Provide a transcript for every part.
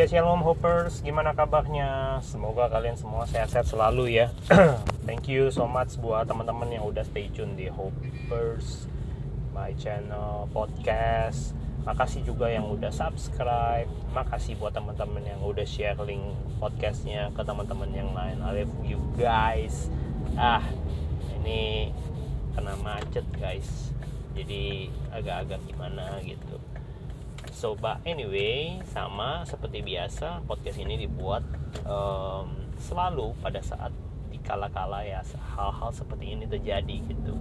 Ya Shalom Hoppers, gimana kabarnya? Semoga kalian semua sehat-sehat selalu ya. Thank you so much buat teman-teman yang udah stay tune di Hoppers my channel podcast. Makasih juga yang udah subscribe. Makasih buat teman-teman yang udah share link podcastnya ke teman-teman yang lain. I love you guys. Ah, ini kena macet guys. Jadi agak-agak gimana gitu So, but anyway, sama seperti biasa, podcast ini dibuat um, selalu pada saat dikala-kala ya hal-hal seperti ini terjadi gitu.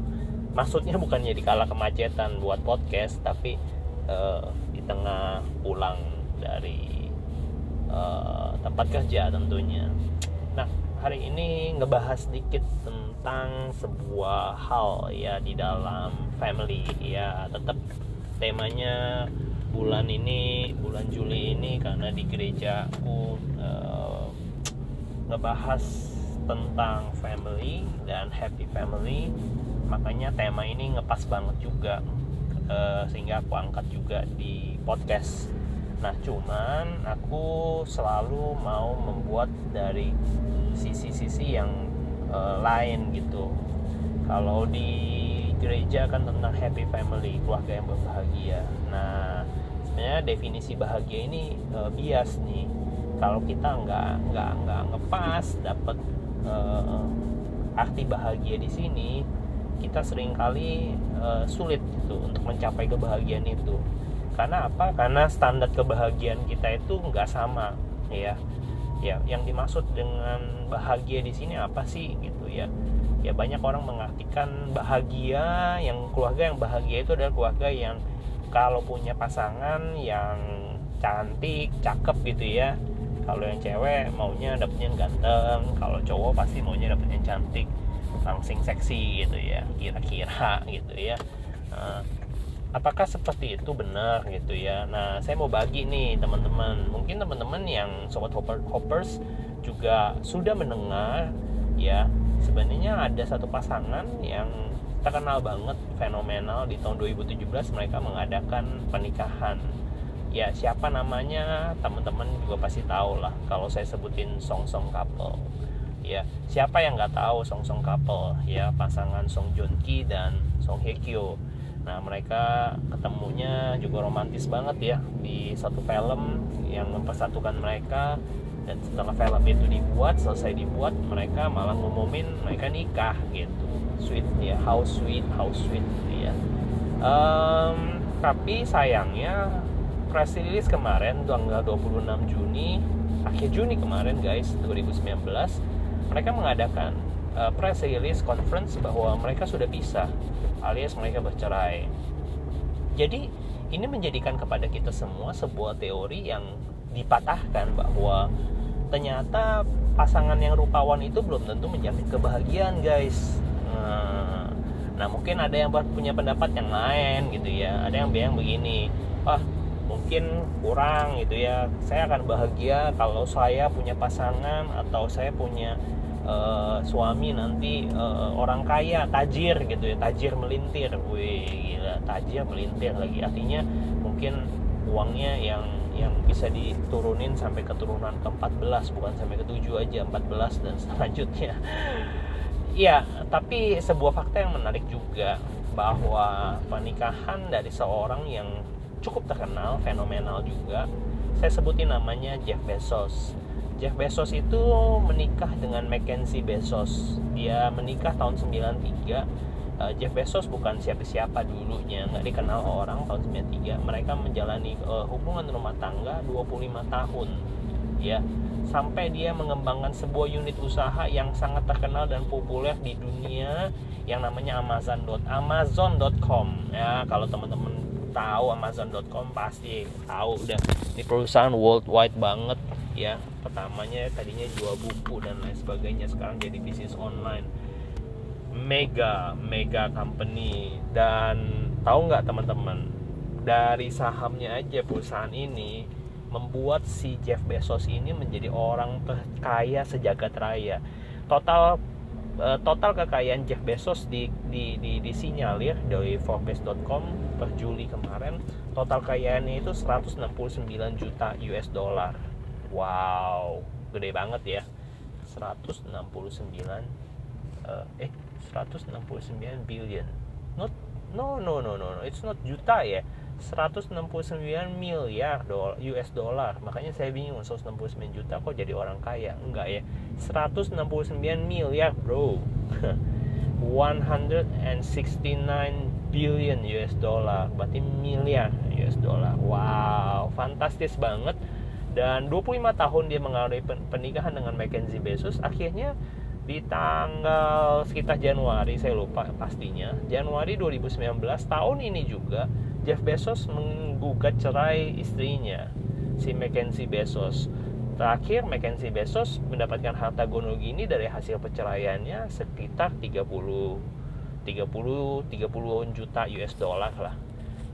Maksudnya bukannya dikala kemacetan buat podcast, tapi uh, di tengah pulang dari uh, tempat kerja tentunya. Nah, hari ini ngebahas sedikit tentang sebuah hal ya di dalam family ya tetap temanya bulan ini bulan Juli ini karena di gereja aku uh, ngebahas tentang family dan happy family. Makanya tema ini ngepas banget juga uh, sehingga aku angkat juga di podcast. Nah cuman aku selalu mau membuat dari sisi-sisi yang uh, lain gitu. Kalau di gereja kan tentang happy family keluarga yang berbahagia. Nah sebenarnya definisi bahagia ini uh, bias nih. Kalau kita nggak nggak nggak ngepas dapat uh, arti bahagia di sini kita sering kali uh, sulit gitu untuk mencapai kebahagiaan itu. Karena apa? Karena standar kebahagiaan kita itu nggak sama ya. Ya yang dimaksud dengan bahagia di sini apa sih gitu ya? Ya banyak orang mengartikan bahagia yang keluarga yang bahagia itu adalah keluarga yang kalau punya pasangan yang cantik cakep gitu ya. Kalau yang cewek maunya dapetnya yang ganteng. Kalau cowok pasti maunya dapetnya yang cantik. Langsing seksi gitu ya kira-kira gitu ya. Nah, apakah seperti itu benar gitu ya? Nah saya mau bagi nih teman-teman. Mungkin teman-teman yang sobat hopper, hoppers juga sudah mendengar ya. Sebenarnya ada satu pasangan yang terkenal banget fenomenal. Di tahun 2017 mereka mengadakan pernikahan. Ya siapa namanya teman-teman juga pasti tahu lah kalau saya sebutin song song couple. Ya siapa yang nggak tahu song song couple? Ya pasangan Song Joong Ki dan Song Hye Kyo nah mereka ketemunya juga romantis banget ya di satu film yang mempersatukan mereka. Dan setelah film itu dibuat selesai dibuat mereka malah ngumumin mereka nikah gitu sweet ya. How sweet how sweet ya. Um, tapi sayangnya press release kemarin tanggal 26 Juni akhir Juni kemarin guys 2019 mereka mengadakan uh, press release conference bahwa mereka sudah pisah alias mereka bercerai. Jadi ini menjadikan kepada kita semua sebuah teori yang dipatahkan bahwa ternyata pasangan yang rupawan itu belum tentu menjamin kebahagiaan guys nah, nah mungkin ada yang punya pendapat yang lain gitu ya. Ada yang bilang begini ah mungkin kurang gitu ya. Saya akan bahagia kalau saya punya pasangan atau saya punya uh, suami nanti uh, orang kaya. Tajir gitu ya tajir melintir. Wih gila tajir melintir lagi. Artinya mungkin uangnya yang yang bisa diturunin sampai keturunan ke-14 bukan sampai ke-7 aja 14 dan selanjutnya ya tapi sebuah fakta yang menarik juga bahwa pernikahan dari seorang yang cukup terkenal fenomenal juga saya sebutin namanya Jeff Bezos. Jeff Bezos itu menikah dengan Mackenzie Bezos. Dia menikah tahun 93 uh, Jeff Bezos bukan siapa-siapa dulunya nggak dikenal orang tahun 93 mereka menjalani uh, hubungan rumah tangga 25 tahun ya sampai dia mengembangkan sebuah unit usaha yang sangat terkenal dan populer di dunia yang namanya Amazon. Amazon.com ya kalau teman-teman tahu Amazon.com pasti tahu udah. Ini perusahaan worldwide banget ya. Pertamanya tadinya jual buku dan lain sebagainya sekarang jadi bisnis online. Mega mega company. Dan tahu nggak teman-teman dari sahamnya aja perusahaan ini membuat si Jeff Bezos ini menjadi orang terkaya sejagat raya. Total eh, total kekayaan Jeff Bezos di di di disinyalir dari Forbes.com per Juli kemarin total kekayaannya itu 169 juta US dollar. Wow gede banget ya. 169 uh, eh 169 billion. Not no no no no it's not juta ya 169 miliar US dollar. Makanya saya bingung 169 juta kok jadi orang kaya? Enggak ya. 169 miliar bro. 169 billion US dollar. Berarti miliar US dollar. Wow fantastis banget. Dan 25 tahun dia mengalami pernikahan dengan Mackenzie Bezos. Akhirnya di tanggal sekitar Januari saya lupa pastinya. Januari 2019 tahun ini juga Jeff Bezos menggugat cerai istrinya si Mackenzie Bezos. Terakhir Mackenzie Bezos mendapatkan harta gono gini dari hasil perceraiannya sekitar 30 30 30 juta US dollar lah.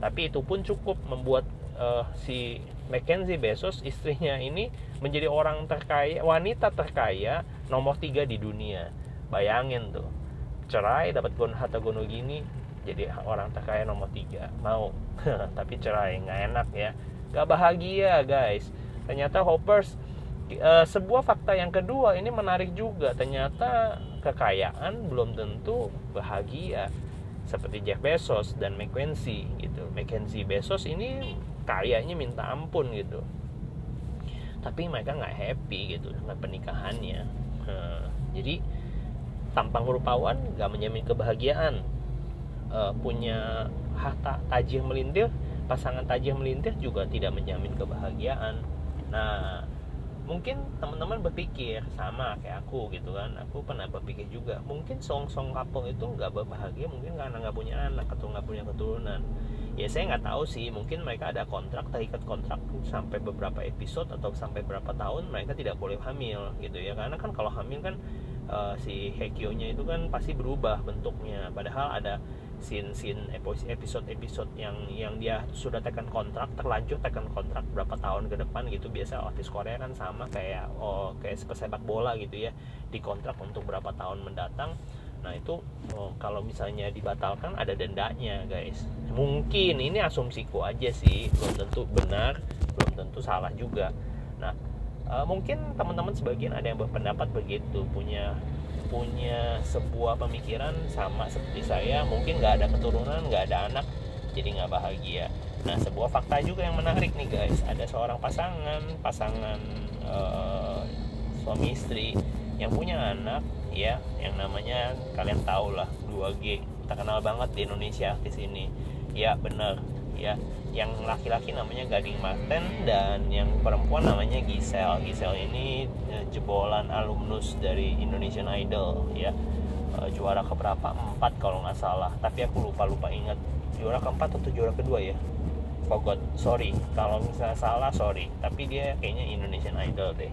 Tapi itu pun cukup membuat uh, si Mackenzie Bezos istrinya ini menjadi orang terkaya wanita terkaya nomor tiga di dunia. Bayangin tuh cerai dapat harta gono gini jadi orang terkaya nomor tiga. Mau. Tapi cerai nggak enak ya. Nggak bahagia guys. Ternyata hoppers uh, sebuah fakta yang kedua ini menarik juga. Ternyata kekayaan belum tentu bahagia. Seperti Jeff Bezos dan Mackenzie gitu. Mackenzie Bezos ini kayaknya minta ampun gitu. Tapi mereka nggak happy gitu dengan pernikahannya. Hmm, jadi tampang rupawan nggak menjamin kebahagiaan uh, punya harta tajih melintir pasangan tajih melintir juga tidak menjamin kebahagiaan. Nah mungkin teman-teman berpikir sama kayak aku gitu kan. Aku pernah berpikir juga mungkin song-song couple itu nggak berbahagia mungkin karena nggak punya anak atau nggak punya keturunan. Ya saya nggak tahu sih mungkin mereka ada kontrak terikat kontrak sampai beberapa episode atau sampai berapa tahun mereka tidak boleh hamil gitu ya. Karena kan kalau hamil kan uh, si Hekyo-nya itu kan pasti berubah bentuknya. Padahal ada scene-scene episode-episode yang yang dia sudah tekan kontrak terlanjur tekan kontrak berapa tahun ke depan gitu. Biasa artis Korea kan sama kayak oh kayak sepak bola gitu ya. Di kontrak untuk berapa tahun mendatang. Nah itu oh, kalau misalnya dibatalkan ada dendanya guys. Mungkin ini asumsiku aja sih. Belum tentu benar belum tentu salah juga. Nah uh, mungkin teman-teman sebagian ada yang berpendapat begitu punya punya sebuah pemikiran sama seperti saya mungkin nggak ada keturunan nggak ada anak jadi nggak bahagia. Nah sebuah fakta juga yang menarik nih guys. Ada seorang pasangan pasangan uh, suami istri yang punya anak ya yang namanya kalian tahu lah 2G terkenal banget di Indonesia di sini. Ya bener ya yang laki-laki namanya Gading Marten dan yang perempuan namanya Gisel Gisel ini uh, jebolan alumnus dari Indonesian Idol ya. Uh, juara keberapa? Empat kalau nggak salah. Tapi aku lupa lupa ingat. Juara keempat atau juara kedua ya? Forgot sorry. Kalau misalnya salah sorry. Tapi dia kayaknya Indonesian Idol deh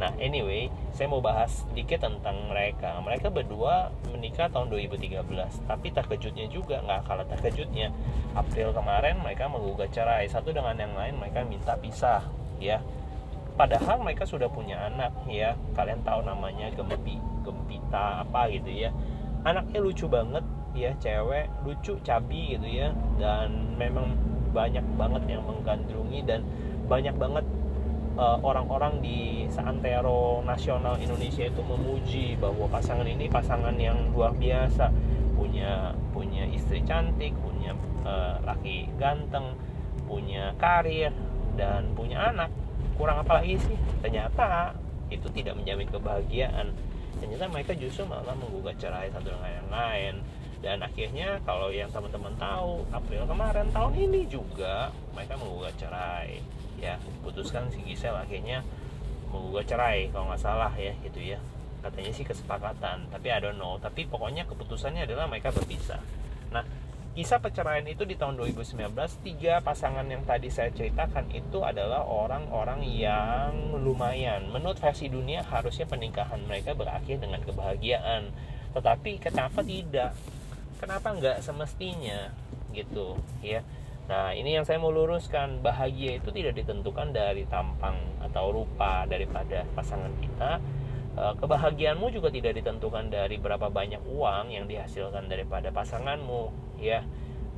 Nah, anyway, saya mau bahas sedikit tentang mereka. Mereka berdua menikah tahun 2013, tapi terkejutnya juga nggak kalah terkejutnya. April kemarin mereka menggugat cerai. Satu dengan yang lain mereka minta pisah, ya. Padahal mereka sudah punya anak, ya. Kalian tahu namanya Gempi, Gempita apa gitu ya. Anaknya lucu banget, ya, cewek, lucu, cabi gitu ya. Dan memang banyak banget yang menggandrungi dan banyak banget orang-orang uh, di seantero nasional Indonesia itu memuji bahwa pasangan ini pasangan yang luar biasa. Punya punya istri cantik punya uh, laki ganteng punya karir dan punya anak. Kurang apa lagi sih? Ternyata itu tidak menjamin kebahagiaan. Ternyata mereka justru malah menggugat cerai satu dengan yang lain. Dan akhirnya kalau yang teman-teman tahu April kemarin tahun ini juga mereka menggugat cerai ya putuskan si Gisel akhirnya menggugat cerai kalau nggak salah ya gitu ya. Katanya sih kesepakatan tapi I don't know. Tapi pokoknya keputusannya adalah mereka berpisah. Nah kisah perceraian itu di tahun 2019 tiga pasangan yang tadi saya ceritakan itu adalah orang-orang yang lumayan. Menurut versi dunia harusnya pernikahan mereka berakhir dengan kebahagiaan. Tetapi kenapa tidak? Kenapa nggak semestinya? Gitu ya Nah, ini yang saya mau luruskan, bahagia itu tidak ditentukan dari tampang atau rupa daripada pasangan kita. Eh, kebahagiaanmu juga tidak ditentukan dari berapa banyak uang yang dihasilkan daripada pasanganmu, ya.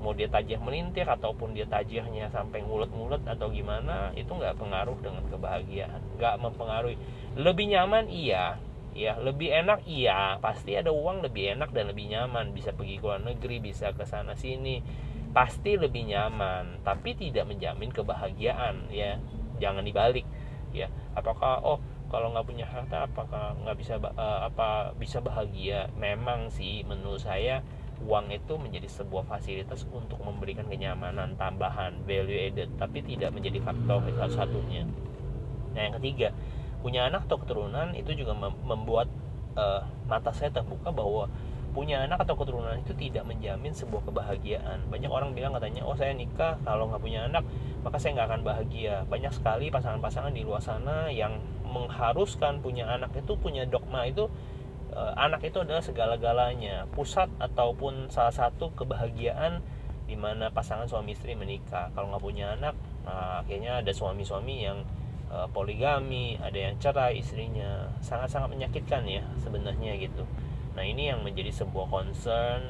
mau dia tajih melintir ataupun dia tajihnya sampai ngulet-ngulet atau gimana itu nggak pengaruh dengan kebahagiaan. Nggak mempengaruhi. Lebih nyaman iya. Ya lebih enak iya. Pasti ada uang lebih enak dan lebih nyaman. Bisa pergi ke luar negeri bisa ke sana sini pasti lebih nyaman tapi tidak menjamin kebahagiaan ya. Jangan dibalik ya. Apakah oh kalau nggak punya harta apakah nggak bisa uh, apa bisa bahagia? Memang sih menurut saya uang itu menjadi sebuah fasilitas untuk memberikan kenyamanan tambahan value added tapi tidak menjadi faktor satu-satunya. Nah yang ketiga punya anak atau keturunan itu juga membuat uh, mata saya terbuka bahwa punya anak atau keturunan itu tidak menjamin sebuah kebahagiaan. Banyak orang bilang katanya oh saya nikah kalau nggak punya anak maka saya nggak akan bahagia. Banyak sekali pasangan-pasangan di luar sana yang mengharuskan punya anak itu punya dogma itu uh, anak itu adalah segala-galanya pusat ataupun salah satu kebahagiaan di mana pasangan suami istri menikah. Kalau nggak punya anak nah, akhirnya ada suami-suami yang uh, poligami ada yang cerai istrinya. Sangat-sangat menyakitkan ya sebenarnya gitu nah ini yang menjadi sebuah concern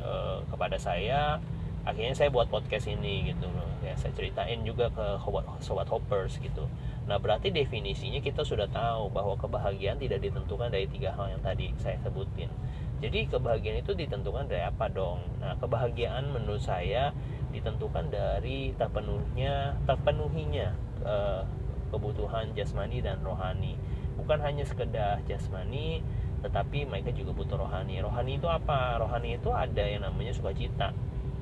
uh, kepada saya. Akhirnya saya buat podcast ini gitu ya saya ceritain juga ke sobat, sobat hoppers gitu. Nah berarti definisinya kita sudah tahu bahwa kebahagiaan tidak ditentukan dari tiga hal yang tadi saya sebutin. Jadi kebahagiaan itu ditentukan dari apa dong? Nah kebahagiaan menurut saya ditentukan dari terpenuhnya terpenuhinya uh, kebutuhan jasmani dan rohani. Bukan hanya sekedar jasmani tetapi mereka juga butuh rohani. Rohani itu apa? Rohani itu ada yang namanya sukacita.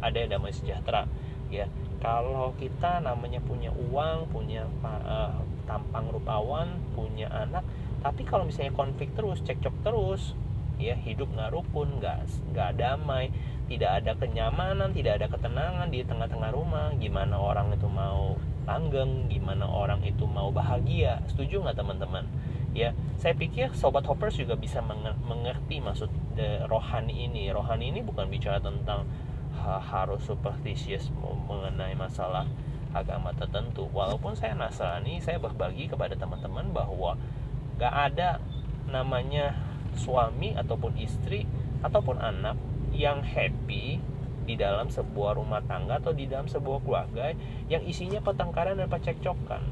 Ada yang damai sejahtera ya. Kalau kita namanya punya uang punya uh, tampang rupawan punya anak tapi kalau misalnya konflik terus cekcok terus ya hidup nggak rukun nggak nggak damai tidak ada kenyamanan tidak ada ketenangan di tengah-tengah rumah gimana orang itu mau langgeng gimana orang itu mau bahagia. Setuju nggak teman-teman ya saya pikir sobat hoppers juga bisa mengerti maksud rohani ini. Rohani ini bukan bicara tentang harus superstitious mengenai masalah agama tertentu. Walaupun saya Nasrani saya berbagi kepada teman-teman bahwa gak ada namanya suami ataupun istri ataupun anak yang happy di dalam sebuah rumah tangga atau di dalam sebuah keluarga yang isinya pertengkaran dan percekcokan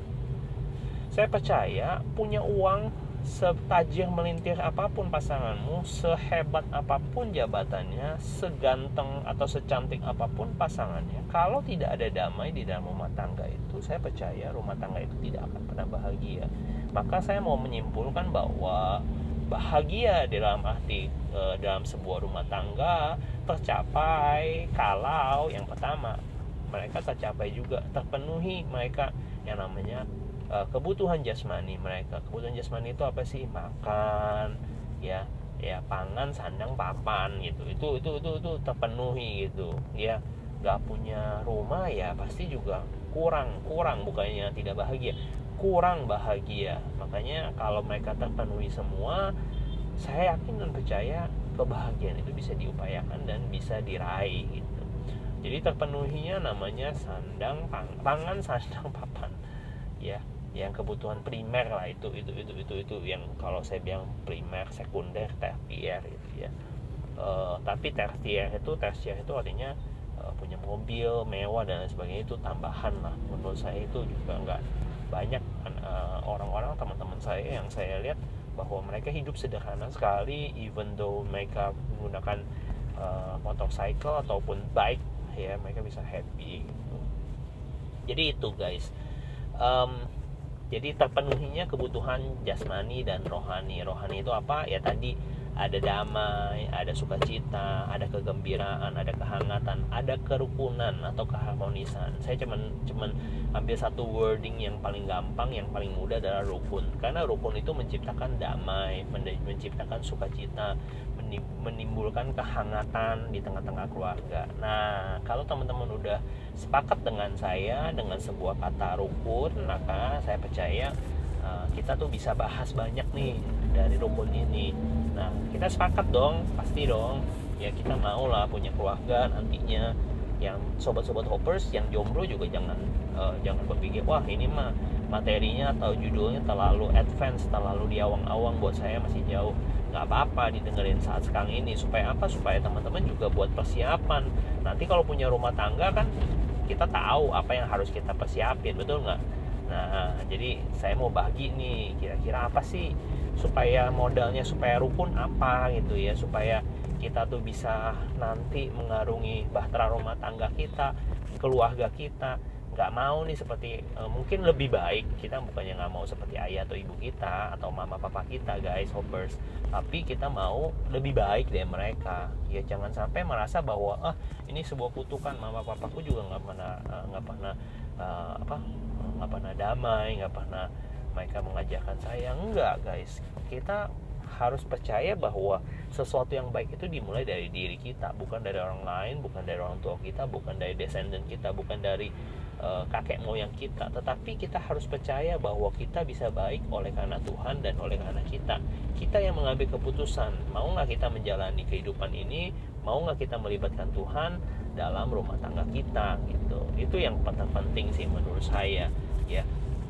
saya percaya punya uang setajir melintir apa pun pasanganmu, sehebat apa pun jabatannya, seganteng atau secantik apa pun pasangannya, kalau tidak ada damai di dalam rumah tangga itu, saya percaya rumah tangga itu tidak akan pernah bahagia. Maka saya mau menyimpulkan bahwa bahagia dalam arti e, dalam sebuah rumah tangga tercapai kalau yang pertama mereka tercapai juga terpenuhi mereka yang namanya uh, kebutuhan jasmani mereka. Kebutuhan jasmani itu apa sih? Makan ya ya pangan sandang papan gitu. Itu itu itu itu terpenuhi gitu. Ya nggak punya rumah ya pasti juga kurang kurang bukannya tidak bahagia kurang bahagia. Makanya kalau mereka terpenuhi semua saya yakin dan percaya kebahagiaan itu bisa diupayakan dan bisa diraih gitu. Jadi terpenuhinya namanya sandang pang, pangan sandang papan ya yang kebutuhan primer lah itu itu itu itu itu yang kalau saya bilang primer sekunder tersier gitu ya. Uh, tapi tersier itu tersier itu artinya uh, punya mobil mewah dan sebagainya itu tambahan lah. Menurut saya itu juga nggak banyak uh, orang-orang teman-teman saya yang saya lihat bahwa mereka hidup sederhana sekali even though mereka menggunakan uh, motorcycle ataupun bike ya mereka bisa happy gitu. Jadi itu guys. Um, jadi terpenuhinya kebutuhan jasmani dan rohani rohani itu apa ya tadi ada damai, ada sukacita, ada kegembiraan, ada kehangatan, ada kerukunan atau keharmonisan. Saya cuman cuman ambil satu wording yang paling gampang, yang paling mudah adalah rukun. Karena rukun itu menciptakan damai, menciptakan sukacita, menimbulkan kehangatan di tengah-tengah keluarga. Nah, kalau teman-teman udah sepakat dengan saya dengan sebuah kata rukun, maka saya percaya uh, kita tuh bisa bahas banyak nih dari rukun ini. Nah, kita sepakat dong, pasti dong. Ya kita mau lah punya keluarga nantinya yang sobat-sobat hoppers yang jomblo juga jangan uh, jangan berpikir wah ini mah materinya atau judulnya terlalu advance terlalu diawang-awang buat saya masih jauh nggak apa-apa didengerin saat sekarang ini. Supaya apa? Supaya teman-teman juga buat persiapan. Nanti kalau punya rumah tangga kan kita tahu apa yang harus kita persiapin betul nggak? Nah jadi saya mau bagi nih kira-kira apa sih supaya modalnya supaya rukun apa gitu ya? Supaya kita tuh bisa nanti mengarungi bahtera rumah tangga kita keluarga kita nggak mau nih seperti uh, mungkin lebih baik kita bukannya nggak mau seperti ayah atau ibu kita atau mama papa kita guys hoppers tapi kita mau lebih baik dari mereka. Ya jangan sampai merasa bahwa ah ini sebuah kutukan mama papaku juga nggak pernah eh, nggak uh, pernah uh, apa nggak pernah damai nggak pernah mereka mengajarkan saya. Enggak guys. Kita harus percaya bahwa sesuatu yang baik itu dimulai dari diri kita bukan dari orang lain bukan dari orang tua kita bukan dari descendant kita bukan dari uh, kakek moyang kita. Tetapi kita harus percaya bahwa kita bisa baik oleh karena Tuhan dan oleh karena kita. Kita yang mengambil keputusan mau nggak kita menjalani kehidupan ini mau nggak kita melibatkan Tuhan dalam rumah tangga kita gitu. Itu yang penting sih menurut saya ya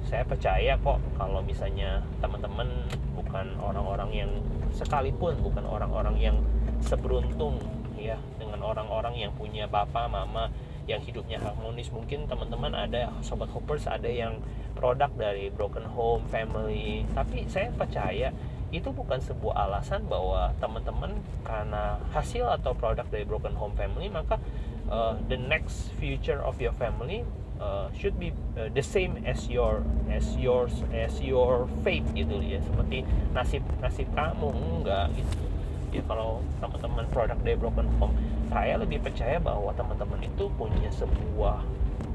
saya percaya kok kalau misalnya teman-teman bukan orang-orang yang sekalipun bukan orang-orang yang seberuntung ya dengan orang-orang yang punya bapak mama yang hidupnya harmonis mungkin teman-teman ada sobat hoppers ada yang produk dari broken home family. Tapi saya percaya itu bukan sebuah alasan bahwa teman-teman karena hasil atau produk dari broken home family maka uh, the next future of your family uh, should be uh, the same as your as yours as your faith gitu ya seperti nasib nasib kamu enggak gitu ya kalau teman-teman produk dari broken home saya lebih percaya bahwa teman-teman itu punya sebuah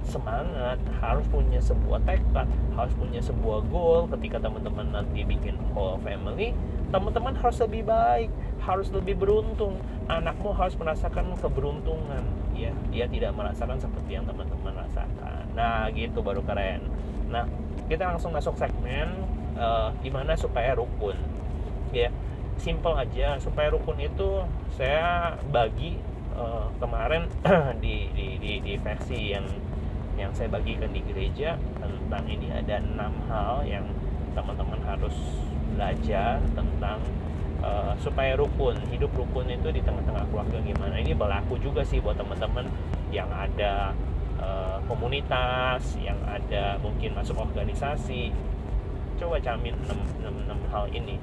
semangat, harus punya sebuah tekad, harus punya sebuah goal ketika teman-teman nanti bikin whole family, teman-teman harus lebih baik, harus lebih beruntung. Anakmu harus merasakan keberuntungan, ya. Dia tidak merasakan seperti yang teman-teman. Nah, gitu baru keren. Nah, kita langsung masuk segmen uh, gimana supaya rukun. Ya, simple aja supaya rukun itu saya bagi uh, kemarin di, di, di, di versi yang yang saya bagikan di gereja tentang ini ada enam hal yang teman-teman harus belajar tentang uh, supaya rukun hidup rukun itu di tengah-tengah keluarga gimana ini berlaku juga sih buat teman-teman yang ada uh, komunitas yang ada mungkin masuk organisasi. Coba camin 6, 6, 6 hal ini.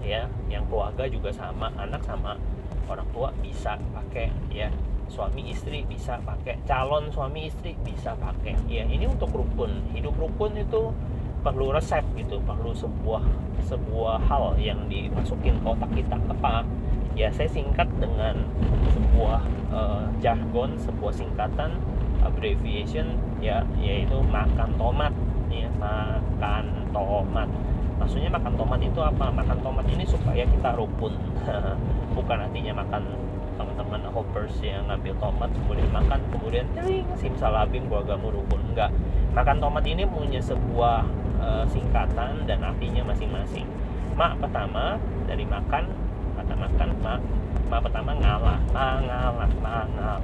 Ya yang keluarga juga sama anak sama orang tua bisa pakai ya. Suami istri bisa pakai calon suami istri bisa pakai. Ya ini untuk rukun. Hidup rukun itu perlu resep gitu perlu sebuah sebuah hal yang dimasukin kotak kita. Apa? Ya saya singkat dengan sebuah uh, jargon sebuah singkatan abbreviation ya yaitu makan tomat. Ya makan tomat. Maksudnya makan tomat itu apa? Makan tomat ini supaya kita rukun. Bukan artinya makan teman-teman hoppers yang ngambil tomat kemudian makan kemudian sim simsalabim keluarga rukun. Enggak. Makan tomat ini punya sebuah uh, singkatan dan artinya masing-masing. Mak pertama dari makan kata makan mak mak pertama ngalah mengalah mengalah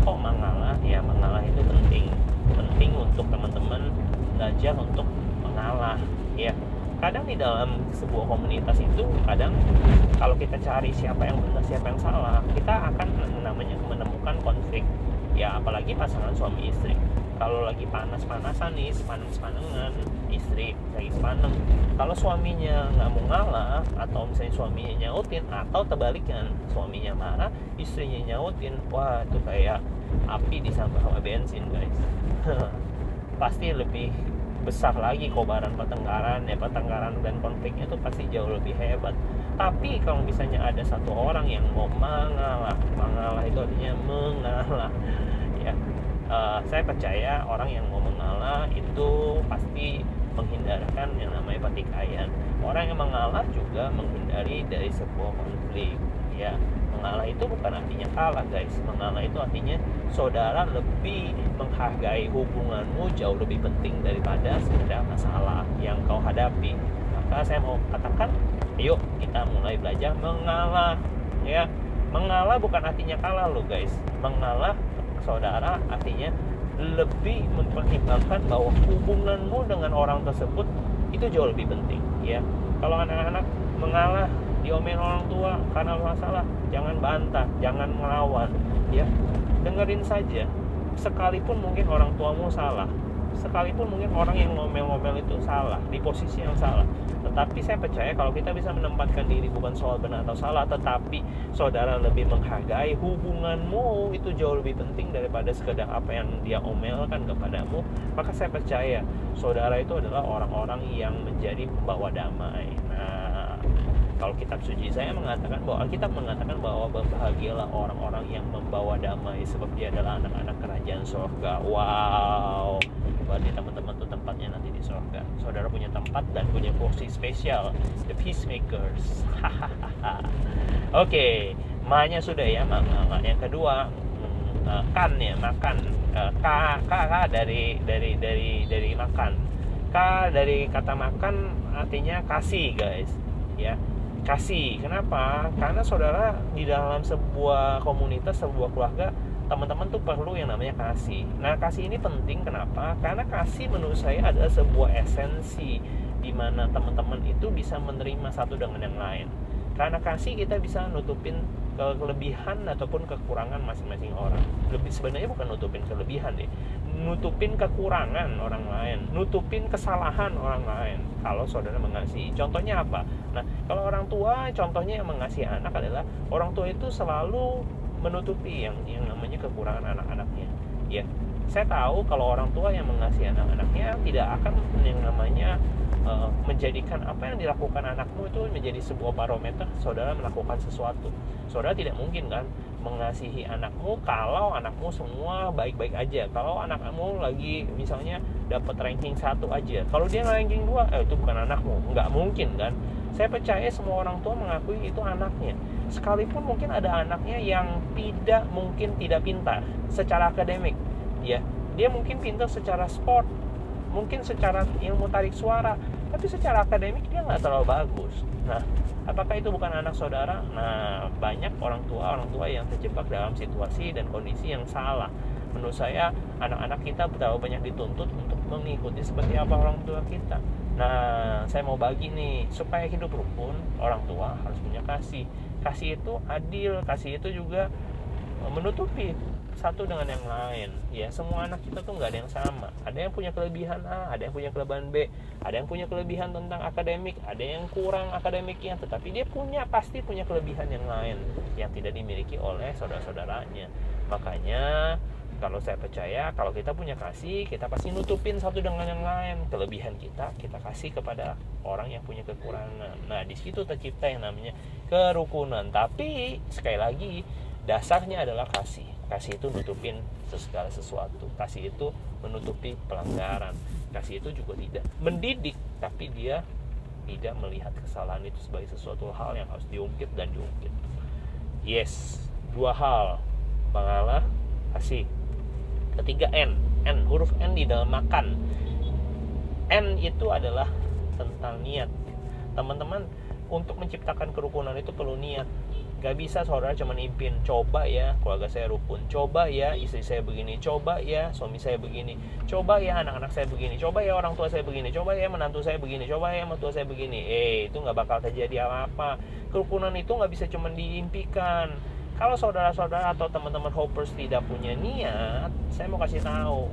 kok mengalah ya mengalah itu penting. Penting untuk teman-teman belajar untuk mengalah ya. Kadang di dalam sebuah komunitas itu kadang kalau kita cari siapa yang benar siapa yang salah kita akan namanya menemukan konflik. Ya apalagi pasangan suami istri kalau lagi panas-panasan nih sepaneng-sepanengan istri lagi sepaneng. Kalau suaminya nggak mau ngalah atau misalnya suaminya nyautin atau terbalikan suaminya marah istrinya nyautin wah itu kayak api disambah sama bensin guys. Pasti lebih besar lagi kobaran pertengkaran ya pertengkaran dan konfliknya itu pasti jauh lebih hebat. Tapi kalau misalnya ada satu orang yang mau mengalah mengalah itu artinya mengalah uh, saya percaya orang yang mau mengalah itu pasti menghindarkan yang namanya pertikaian. Orang yang mengalah juga menghindari dari sebuah konflik ya. Mengalah itu bukan artinya kalah guys. Mengalah itu artinya saudara lebih menghargai hubunganmu jauh lebih penting daripada sekedar masalah yang kau hadapi. Maka saya mau katakan ayo kita mulai belajar mengalah ya. Mengalah bukan artinya kalah loh guys. Mengalah saudara artinya lebih mempertimbangkan bahwa hubunganmu dengan orang tersebut itu jauh lebih penting ya. Kalau anak-anak mengalah diomelin orang tua karena masalah jangan bantah jangan melawan ya. Dengerin saja. Sekalipun mungkin orang tuamu salah sekalipun mungkin orang yang ngomel-ngomel itu salah di posisi yang salah. Tetapi saya percaya kalau kita bisa menempatkan diri bukan soal benar atau salah tetapi saudara lebih menghargai hubunganmu itu jauh lebih penting daripada sekedar apa yang dia omelkan kepadamu. Maka saya percaya saudara itu adalah orang-orang yang menjadi pembawa damai. Nah kalau kitab suci saya mengatakan bahwa kita mengatakan bahwa berbahagialah orang-orang yang membawa damai sebab dia adalah anak-anak kerajaan surga. Wow berarti teman-teman tuh tempatnya nanti di surga saudara punya tempat dan punya porsi spesial the peacemakers oke okay. sudah ya mak, mak. yang kedua uh, kan ya makan uh, k, k k dari dari dari dari makan k dari kata makan artinya kasih guys ya kasih. Kenapa? Karena saudara di dalam sebuah komunitas, sebuah keluarga, teman-teman tuh perlu yang namanya kasih. Nah, kasih ini penting kenapa? Karena kasih menurut saya adalah sebuah esensi di mana teman-teman itu bisa menerima satu dengan yang lain. Karena kasih kita bisa nutupin kelebihan ataupun kekurangan masing-masing orang. Lebih sebenarnya bukan nutupin kelebihan deh, nutupin kekurangan orang lain, nutupin kesalahan orang lain. Kalau saudara mengasihi, contohnya apa? Nah, kalau orang tua, contohnya yang mengasihi anak adalah orang tua itu selalu menutupi yang yang namanya kekurangan anak-anaknya. Ya, saya tahu kalau orang tua yang mengasihi anak-anaknya tidak akan yang namanya uh, menjadikan apa yang dilakukan anakmu itu menjadi sebuah barometer saudara melakukan sesuatu. Saudara tidak mungkin kan mengasihi anakmu kalau anakmu semua baik-baik aja. Kalau anakmu lagi misalnya dapat ranking satu aja. Kalau dia ranking dua eh, itu bukan anakmu. Nggak mungkin kan saya percaya semua orang tua mengakui itu anaknya. Sekalipun mungkin ada anaknya yang tidak mungkin tidak pintar secara akademik ya. Dia mungkin pintar secara sport mungkin secara ilmu tarik suara tapi secara akademik dia nggak terlalu bagus. Nah apakah itu bukan anak saudara? Nah banyak orang tua orang tua yang terjebak dalam situasi dan kondisi yang salah. Menurut saya anak-anak kita terlalu banyak dituntut untuk mengikuti seperti apa orang tua kita nah saya mau bagi nih supaya hidup rukun orang tua harus punya kasih. Kasih itu adil kasih itu juga menutupi satu dengan yang lain. Ya semua anak kita tuh nggak ada yang sama. Ada yang punya kelebihan A ada yang punya kelebihan B ada yang punya kelebihan tentang akademik ada yang kurang akademiknya tetapi dia punya pasti punya kelebihan yang lain yang tidak dimiliki oleh saudara-saudaranya. Makanya kalau saya percaya kalau kita punya kasih kita pasti nutupin satu dengan yang lain. Kelebihan kita kita kasih kepada orang yang punya kekurangan. Nah di situ tercipta yang namanya kerukunan. Tapi sekali lagi dasarnya adalah kasih. Kasih itu nutupin segala sesuatu. Kasih itu menutupi pelanggaran. Kasih itu juga tidak mendidik tapi dia tidak melihat kesalahan itu sebagai sesuatu hal yang harus diungkit dan diungkit. Yes dua hal. Mengalah kasih ketiga N. N huruf N di dalam makan. N itu adalah tentang niat. Teman-teman untuk menciptakan kerukunan itu perlu niat. Gak bisa saudara cuma impin Coba ya keluarga saya rukun. Coba ya istri saya begini. Coba ya suami saya begini. Coba ya anak-anak saya begini. Coba ya orang tua saya begini. Coba ya menantu saya begini. Coba ya mertua saya begini. Eh itu gak bakal terjadi apa-apa. Kerukunan itu gak bisa cuma diimpikan kalau saudara-saudara atau teman-teman hoppers tidak punya niat, saya mau kasih tahu,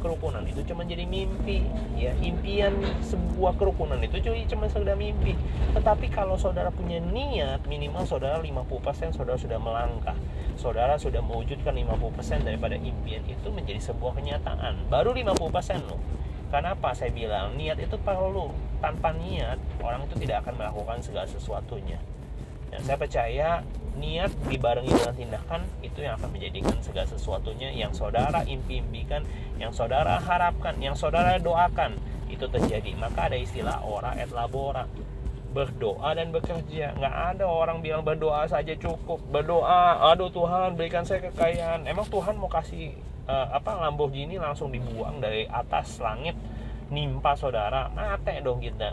kerukunan itu cuma jadi mimpi ya. Impian sebuah kerukunan itu cuma sekedar mimpi. Tetapi kalau saudara punya niat minimal saudara 50% saudara sudah melangkah. Saudara sudah mewujudkan 50% daripada impian itu menjadi sebuah kenyataan. Baru 50% loh. Karena apa saya bilang niat itu perlu? Tanpa niat orang itu tidak akan melakukan segala sesuatunya. Dan saya percaya niat dibarengi dengan tindakan itu yang akan menjadikan segala sesuatunya yang saudara impi-impikan, yang saudara harapkan, yang saudara doakan itu terjadi. Maka ada istilah ora et labora. Berdoa dan bekerja. Nggak ada orang bilang berdoa saja cukup. Berdoa aduh Tuhan berikan saya kekayaan. Emang Tuhan mau kasih uh, apa Lamborghini langsung dibuang dari atas langit nimpa saudara. Mate dong kita.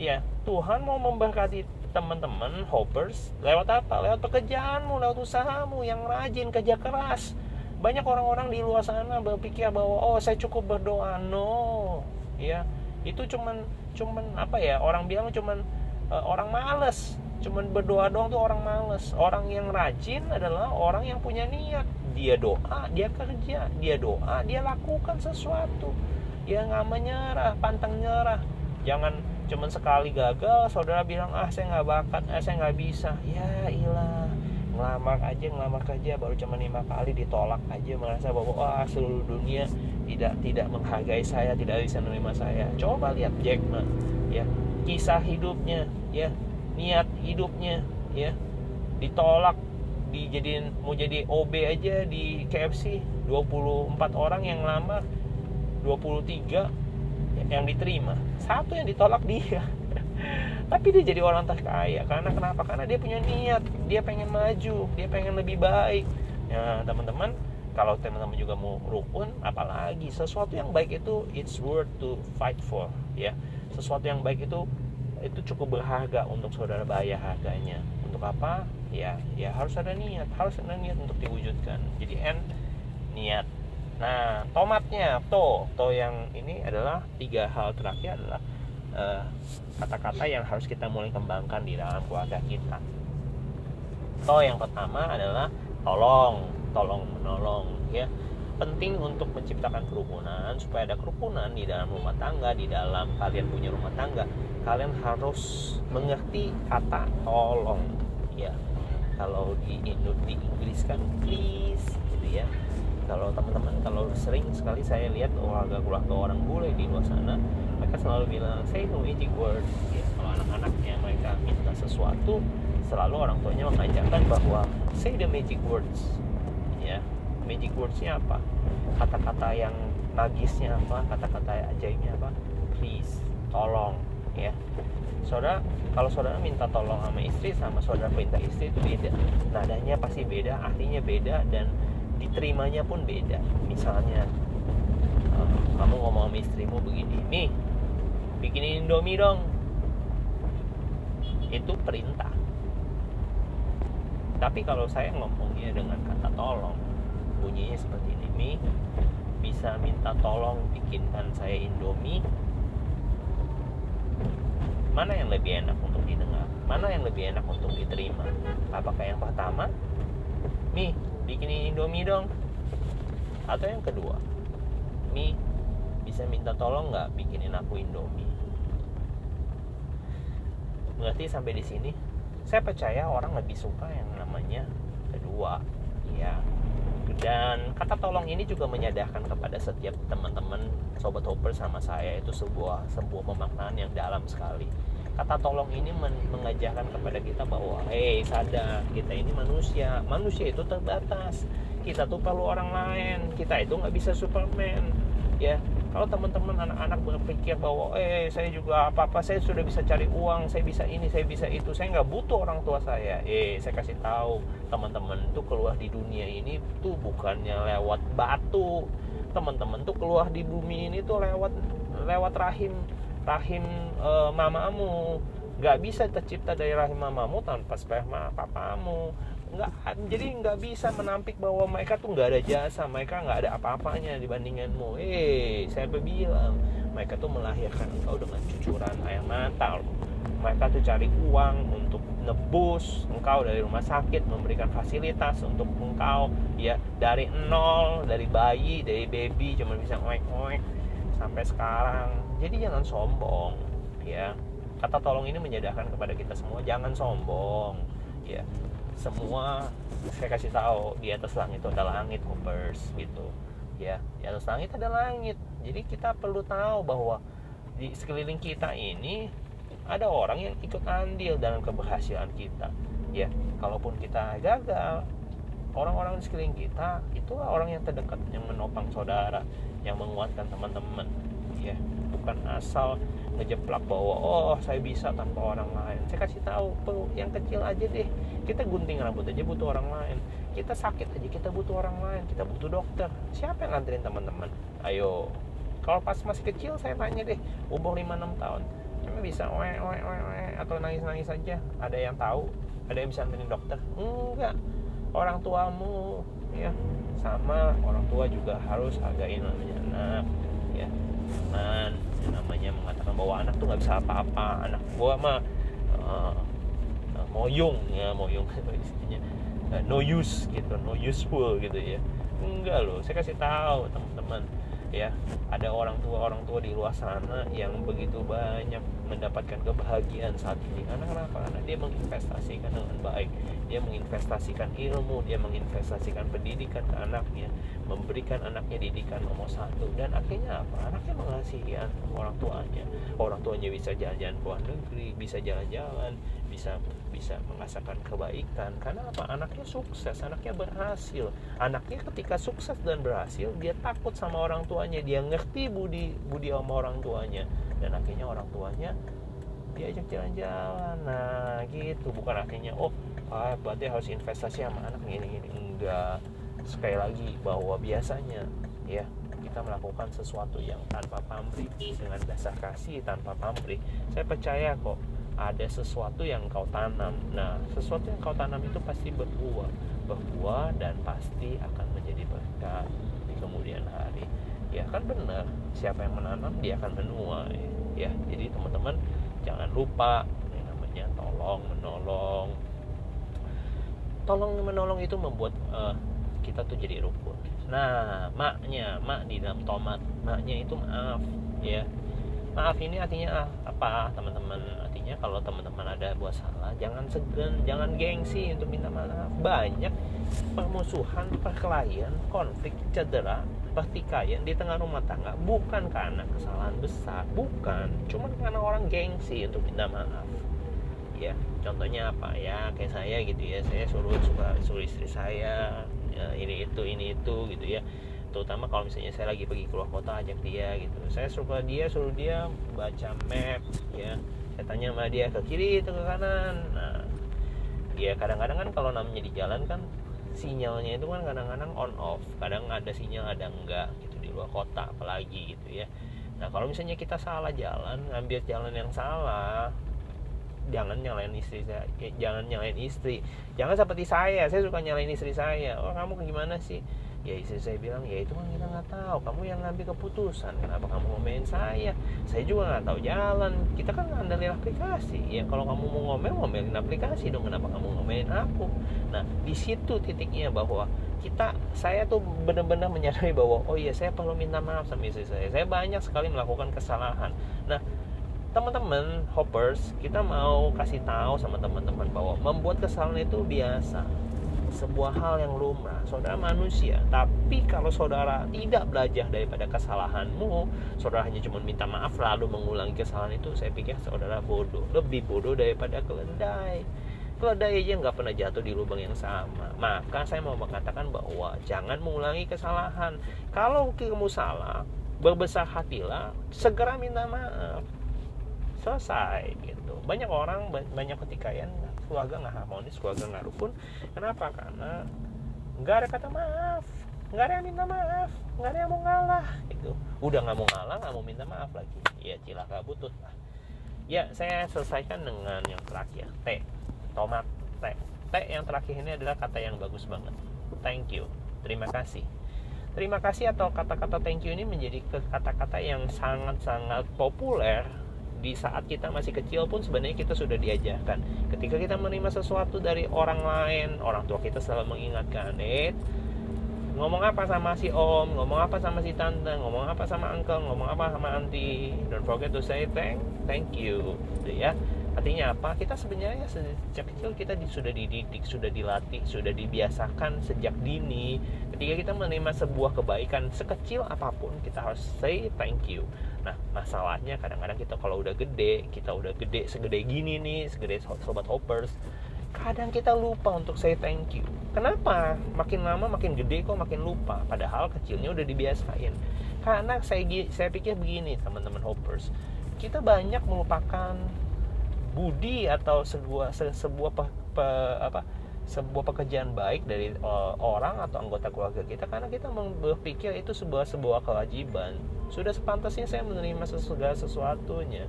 Ya Tuhan mau memberkati teman-teman hoppers lewat apa? Lewat pekerjaanmu lewat usahamu yang rajin kerja keras. Banyak orang-orang di luar sana berpikir bahwa oh saya cukup berdoa. No. Ya itu cuman cuman apa ya? Orang bilang cuman uh, orang males. Cuman berdoa doang tuh orang males. Orang yang rajin adalah orang yang punya niat. Dia doa dia kerja dia doa dia lakukan sesuatu. Dia nggak menyerah pantang nyerah. Jangan cuman sekali gagal saudara bilang ah saya nggak bakat ah saya nggak bisa. Ya ilah. Ngelamar aja ngelamar kerja baru cuma lima kali ditolak aja merasa bahwa wah seluruh dunia tidak tidak menghargai saya tidak bisa menerima saya. Coba lihat Jack Ma ya. Kisah hidupnya ya. Niat hidupnya ya. Ditolak dijadiin mau jadi OB aja di KFC 24 orang yang lamar 23 yang diterima. Satu yang ditolak dia. Tapi dia jadi orang terkaya. Karena kenapa? Karena dia punya niat. Dia pengen maju. Dia pengen lebih baik. Ya teman-teman kalau teman-teman juga mau rukun apalagi sesuatu yang baik itu it's worth to fight for ya. Sesuatu yang baik itu itu cukup berharga untuk saudara bayar harganya. Untuk apa? Ya ya harus ada niat. Harus ada niat untuk diwujudkan. Jadi n niat Nah, tomatnya, to, to yang ini adalah tiga hal terakhir adalah eh, kata-kata uh, yang harus kita mulai kembangkan di dalam keluarga kita. To yang pertama adalah tolong, tolong menolong, ya. Penting untuk menciptakan kerukunan supaya ada kerukunan di dalam rumah tangga, di dalam kalian punya rumah tangga, kalian harus mengerti kata tolong, ya. Kalau di Indo di Inggris kan please, gitu ya kalau teman-teman kalau sering sekali saya lihat keluarga-keluarga orang bule di luar sana mereka selalu bilang say no magic word. Ya kalau anak-anaknya mereka minta sesuatu selalu orang tuanya mengajarkan bahwa say the magic words. Ya magic wordsnya apa? Kata-kata yang magisnya apa? Kata-kata ajaibnya apa? Please tolong ya. Saudara kalau saudara minta tolong sama istri sama saudara minta istri itu beda. Nadanya pasti beda artinya beda dan diterimanya pun beda. Misalnya uh, kamu ngomong sama istrimu begini nih bikinin indomie dong. Itu perintah. Tapi kalau saya ngomongnya dengan kata tolong bunyinya seperti ini Mi bisa minta tolong bikinkan saya indomie? Mana yang lebih enak untuk didengar? Mana yang lebih enak untuk diterima? Apakah yang pertama? Mi bikinin indomie dong. Atau yang kedua Mi bisa minta tolong nggak bikinin aku indomie? Berarti sampai di sini saya percaya orang lebih suka yang namanya kedua. Ya dan kata tolong ini juga menyadarkan kepada setiap teman-teman sobat hopper sama saya. Itu sebuah sebuah pemaknaan yang dalam sekali kata tolong ini mengajarkan kepada kita bahwa hei sadar kita ini manusia. Manusia itu terbatas. Kita tuh perlu orang lain. Kita itu nggak bisa superman. Ya kalau teman-teman anak-anak berpikir bahwa eh saya juga apa-apa saya sudah bisa cari uang saya bisa ini saya bisa itu saya nggak butuh orang tua saya. Eh saya kasih tahu teman-teman tuh keluar di dunia ini tuh bukannya lewat batu. Teman-teman tuh keluar di bumi ini tuh lewat lewat rahim rahim e, mamamu. Nggak bisa tercipta dari rahim mamamu tanpa sperma papamu. Nggak jadi nggak bisa menampik bahwa mereka tuh nggak ada jasa mereka nggak ada apa-apanya dibandinganmu. Eh saya bilang? Mereka tuh melahirkan engkau dengan cucuran air mata. Mereka tuh cari uang untuk nebus engkau dari rumah sakit memberikan fasilitas untuk engkau. Ya dari nol dari bayi dari baby cuma bisa oek oek sampai sekarang jadi jangan sombong ya. Kata tolong ini menyadarkan kepada kita semua jangan sombong ya. Semua saya kasih tahu di atas langit itu ada langit hoppers gitu ya. Di atas langit ada langit. Jadi kita perlu tahu bahwa di sekeliling kita ini ada orang yang ikut andil dalam keberhasilan kita ya. Kalaupun kita gagal orang-orang di sekeliling kita itulah orang yang terdekat yang menopang saudara yang menguatkan teman-teman ya bukan asal ngejeplak bahwa oh saya bisa tanpa orang lain. Saya kasih tahu yang kecil aja deh. Kita gunting rambut aja butuh orang lain. Kita sakit aja kita butuh orang lain. Kita butuh dokter. Siapa yang nganterin teman-teman? Ayo. Kalau pas masih kecil saya tanya deh umur 5-6 tahun cuma bisa oe, oe, oe, oe, atau nangis-nangis saja ada yang tahu? Ada yang bisa nganterin dokter? Enggak. Orang tuamu ya. Sama orang tua juga harus hargain namanya anak teman namanya mengatakan bahwa anak tuh nggak bisa apa-apa. Anak gua mah uh, moyung ya moyung istilahnya uh, no use gitu no useful gitu ya. Enggak loh saya kasih tahu teman-teman ya. Ada orang tua orang tua di luar sana yang begitu banyak mendapatkan kebahagiaan saat ini. Karena kenapa karena dia menginvestasikan dengan baik. Dia menginvestasikan ilmu dia menginvestasikan pendidikan ke anaknya memberikan anaknya didikan nomor satu. Dan akhirnya apa? Anaknya mengasihi orang tuanya. Orang tuanya bisa jalan-jalan ke luar negeri bisa jalan-jalan bisa bisa mengasakan kebaikan. Karena apa? Anaknya sukses anaknya berhasil. Anaknya ketika sukses dan berhasil dia takut sama orang tuanya dia ngerti budi budi sama orang tuanya. Dan akhirnya orang tuanya diajak jalan-jalan. Nah gitu. Bukan akhirnya oh ah, berarti harus investasi sama anak ini ini. Enggak. Sekali lagi bahwa biasanya ya kita melakukan sesuatu yang tanpa pamrih dengan dasar kasih tanpa pamrih. Saya percaya kok ada sesuatu yang kau tanam. Nah, sesuatu yang kau tanam itu pasti berbuah, berbuah dan pasti akan menjadi berkat di kemudian hari. Ya kan benar, siapa yang menanam dia akan menuai. Ya, jadi teman-teman jangan lupa yang namanya tolong menolong. Tolong menolong itu membuat uh, kita tuh jadi rukun. Nah, maknya, mak di dalam tomat, maknya itu maaf, ya. Maaf ini artinya apa, teman-teman? Artinya kalau teman-teman ada buat salah, jangan segan, jangan gengsi untuk minta maaf. Banyak permusuhan, perkelahian, konflik, cedera, pertikaian di tengah rumah tangga bukan karena kesalahan besar, bukan, cuma karena orang gengsi untuk minta maaf. Ya, contohnya apa ya? Kayak saya gitu ya, saya suruh suruh istri saya ya, ini itu ini itu gitu ya terutama kalau misalnya saya lagi pergi keluar kota ajak dia gitu. Saya suruh dia suruh dia baca map ya. Saya tanya sama dia ke kiri atau ke kanan. Nah ya kadang-kadang kan kalau namanya di jalan kan sinyalnya itu kan kadang-kadang on off. Kadang ada sinyal ada enggak gitu di luar kota apalagi gitu ya. Nah kalau misalnya kita salah jalan ngambil jalan yang salah jangan nyalain istri saya jangan nyalain istri. Jangan seperti saya saya suka nyalain istri saya. Oh kamu gimana sih ya istri saya bilang ya itu kan kita nggak tahu. Kamu yang ngambil keputusan. Kenapa kamu ngomelin saya? Saya juga nggak tahu jalan. Kita kan ngandelin aplikasi. Ya kalau kamu mau ngomel ngomelin aplikasi dong. Kenapa kamu ngomelin aku? Nah di situ titiknya bahwa kita saya tuh benar-benar menyadari bahwa oh iya saya perlu minta maaf sama istri saya. Saya banyak sekali melakukan kesalahan. Nah teman-teman hoppers kita mau kasih tahu sama teman-teman bahwa membuat kesalahan itu biasa sebuah hal yang lumrah. Saudara manusia, tapi kalau saudara tidak belajar daripada kesalahanmu, saudara hanya cuma minta maaf lalu mengulangi kesalahan itu, saya pikir saudara bodoh, lebih bodoh daripada keledai. Keledai aja nggak pernah jatuh di lubang yang sama. Maka saya mau mengatakan bahwa jangan mengulangi kesalahan. Kalau kamu salah, berbesar hatilah, segera minta maaf. Selesai gitu. Banyak orang banyak ketikaian keluarga nggak harmonis keluarga nggak rukun. Kenapa? Karena nggak ada kata maaf nggak ada yang minta maaf nggak ada yang mau ngalah itu udah nggak mau ngalah nggak mau minta maaf lagi. Ya cilaka butut lah. Ya saya selesaikan dengan yang terakhir T. Tomat T. T yang terakhir ini adalah kata yang bagus banget. Thank you. Terima kasih. Terima kasih atau kata-kata thank you ini menjadi kata-kata yang sangat-sangat populer di saat kita masih kecil pun sebenarnya kita sudah diajarkan. Ketika kita menerima sesuatu dari orang lain orang tua kita selalu mengingatkan eh ngomong apa sama si om ngomong apa sama si tante ngomong apa sama uncle ngomong apa sama auntie? Don't forget to say thank thank you. Gitu ya artinya apa? Kita sebenarnya sejak kecil kita sudah dididik sudah dilatih sudah dibiasakan sejak dini. Ketika kita menerima sebuah kebaikan sekecil apa pun kita harus say thank you. Nah masalahnya kadang-kadang kita kalau udah gede kita udah gede segede gini nih segede sobat hoppers kadang kita lupa untuk say thank you. Kenapa? Makin lama makin gede kok makin lupa. Padahal kecilnya udah dibiasain. Karena saya saya pikir begini teman-teman hoppers kita banyak melupakan budi atau sebuah se, sebuah pe, pe, apa sebuah pekerjaan baik dari uh, orang atau anggota keluarga kita karena kita berpikir itu sebuah sebuah kewajiban. Sudah sepantasnya saya menerima segala sesuatunya.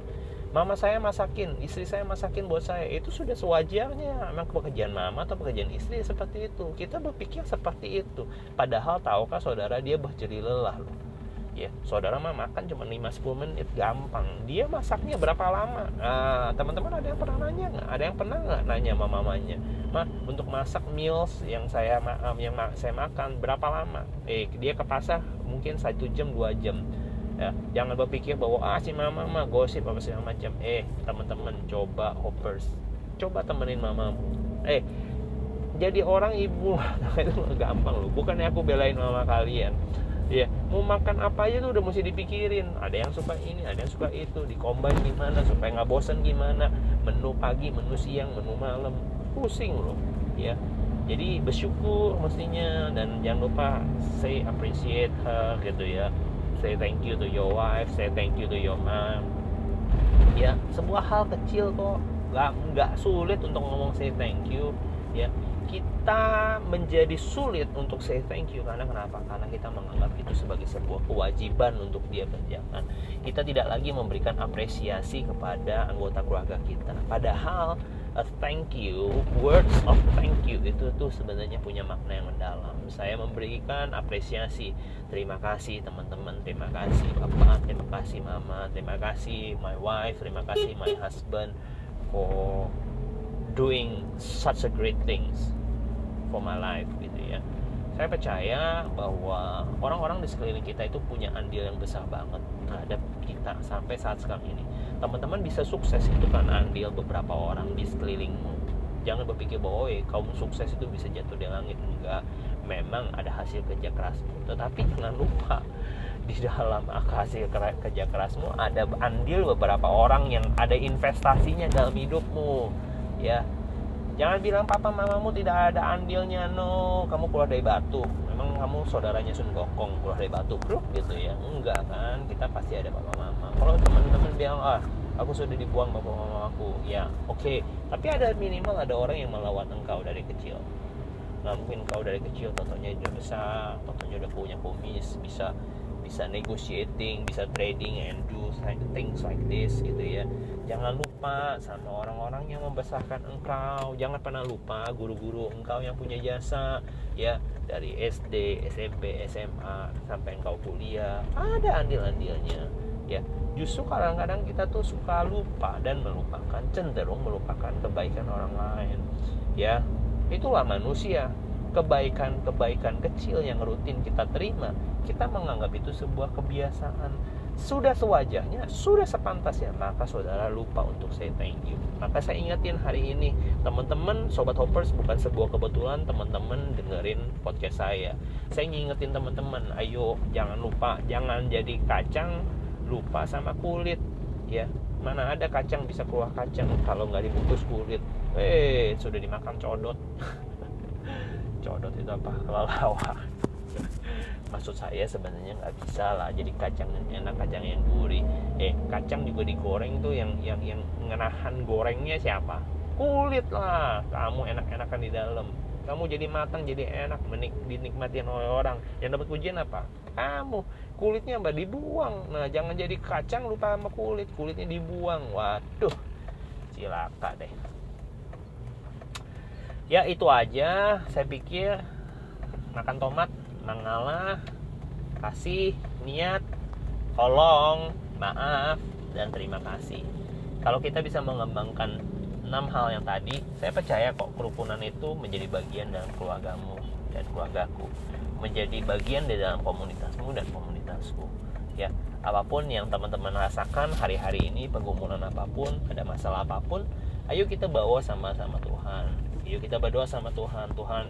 Mama saya masakin istri saya masakin buat saya itu sudah sewajarnya. Memang pekerjaan mama atau pekerjaan istri seperti itu. Kita berpikir seperti itu. Padahal tahukah saudara dia berjeri lelah loh ya saudara mah makan cuma 5-10 menit gampang. Dia masaknya berapa lama? Nah, teman-teman ada yang pernah nanya nggak? Ada yang pernah nggak nanya sama mamanya? Mah untuk masak meals yang saya yang saya makan berapa lama? Eh dia ke pasar mungkin satu jam dua jam. Ya jangan berpikir bahwa ah si mama mah gosip apa segala macam. Eh teman-teman coba hoppers. Coba temenin mamamu. Eh jadi orang ibu. Itu gampang loh. Bukannya aku belain mama kalian ya mau makan apa aja tuh udah mesti dipikirin. Ada yang suka ini ada yang suka itu. Dikombain gimana supaya nggak bosan gimana. Menu pagi menu siang menu malam. Pusing loh. Ya jadi bersyukur mestinya. Dan jangan lupa say appreciate her gitu ya. Say thank you to your wife say thank you to your mom. Ya sebuah hal kecil kok. Nggak nggak sulit untuk ngomong say thank you. Ya kita menjadi sulit untuk say thank you karena kenapa? Karena kita menganggap itu sebagai sebuah kewajiban untuk dia kerjakan. Kita tidak lagi memberikan apresiasi kepada anggota keluarga kita. Padahal a thank you, words of thank you itu tuh sebenarnya punya makna yang mendalam. Saya memberikan apresiasi. Terima kasih teman-teman, terima kasih Bapak, terima kasih Mama, terima kasih my wife, terima kasih my husband for doing such a great things for my life gitu ya. Saya percaya bahwa orang-orang di sekeliling kita itu punya andil yang besar banget terhadap kita sampai saat sekarang ini. Teman-teman bisa sukses itu kan andil beberapa orang di sekelilingmu. Jangan berpikir bahwa oh, kaum sukses itu bisa jatuh di langit. Enggak. Memang ada hasil kerja kerasmu. Tetapi jangan lupa di dalam hasil kerja kerasmu ada andil beberapa orang yang ada investasinya dalam hidupmu ya. Jangan bilang papa mamamu tidak ada andilnya no. Kamu keluar dari batu. Memang kamu saudaranya Sun Gokong keluar dari batu bro gitu ya. Enggak kan. Kita pasti ada papa mama. Kalau teman-teman bilang ah aku sudah dibuang bapak mama aku. Ya oke. Okay. tapi ada minimal ada orang yang melawan engkau dari kecil. Nggak mungkin kau dari kecil totonya udah besar totonya udah punya kumis bisa bisa negotiating bisa trading and do things like this gitu ya. Jangan lupa sama orang-orang yang membesarkan engkau. Jangan pernah lupa guru-guru engkau yang punya jasa ya. Dari SD SMP SMA sampai engkau kuliah. Ada andil-andilnya ya. Justru kadang-kadang kita tuh suka lupa dan melupakan cenderung melupakan kebaikan orang lain ya. Itulah manusia. Kebaikan-kebaikan kecil yang rutin kita terima kita menganggap itu sebuah kebiasaan sudah sewajarnya, sudah sepantasnya, maka saudara lupa untuk say thank you. Maka saya ingetin hari ini, teman-teman, sobat hoppers, bukan sebuah kebetulan teman-teman dengerin podcast saya. Saya ngingetin teman-teman, ayo jangan lupa, jangan jadi kacang lupa sama kulit, ya. Mana ada kacang bisa keluar kacang kalau nggak dibungkus kulit. Eh, sudah dimakan codot. codot itu apa? Kelelawar maksud saya sebenarnya nggak bisa lah. Jadi kacang yang enak kacang yang gurih. Eh kacang juga digoreng tuh yang yang yang ngenahan gorengnya siapa? Kulit lah. Kamu enak-enakan di dalam. Kamu jadi matang jadi enak menik dinikmati oleh orang. Yang dapat pujian apa? Kamu. Kulitnya mbak dibuang. Nah jangan jadi kacang lupa sama kulit. Kulitnya dibuang. Waduh. Cilaka deh. Ya itu aja. Saya pikir makan tomat mengalah kasih niat tolong maaf dan terima kasih. Kalau kita bisa mengembangkan enam hal yang tadi saya percaya kok kerukunan itu menjadi bagian dalam keluargamu dan keluargaku. Menjadi bagian di dalam komunitasmu dan komunitasku. Ya apa pun yang teman-teman rasakan hari-hari ini pergumulan apa pun ada masalah apa pun ayo kita bawa sama-sama Tuhan. Ayo kita berdoa sama Tuhan. Tuhan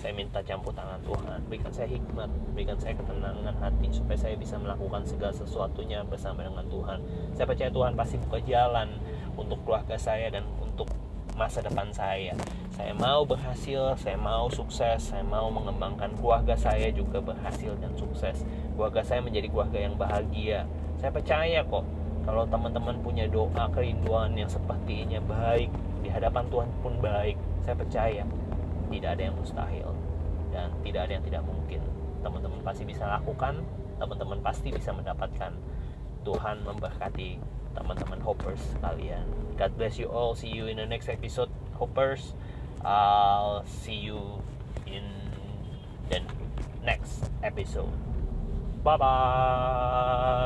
saya minta campur tangan Tuhan. Berikan saya hikmat. Berikan saya ketenangan hati supaya saya bisa melakukan segala sesuatunya bersama dengan Tuhan. Saya percaya Tuhan pasti buka jalan untuk keluarga saya dan untuk masa depan saya. Saya mau berhasil saya mau sukses saya mau mengembangkan keluarga saya juga berhasil dan sukses. Keluarga saya menjadi keluarga yang bahagia. Saya percaya kok kalau teman-teman punya doa kerinduan yang sepertinya baik di hadapan Tuhan pun baik. Saya percaya tidak ada yang mustahil dan tidak ada yang tidak mungkin. Teman-teman pasti bisa lakukan teman-teman pasti bisa mendapatkan. Tuhan memberkati teman-teman hoppers kalian. God bless you all. See you in the next episode hoppers. I'll see you in the next episode. Bye bye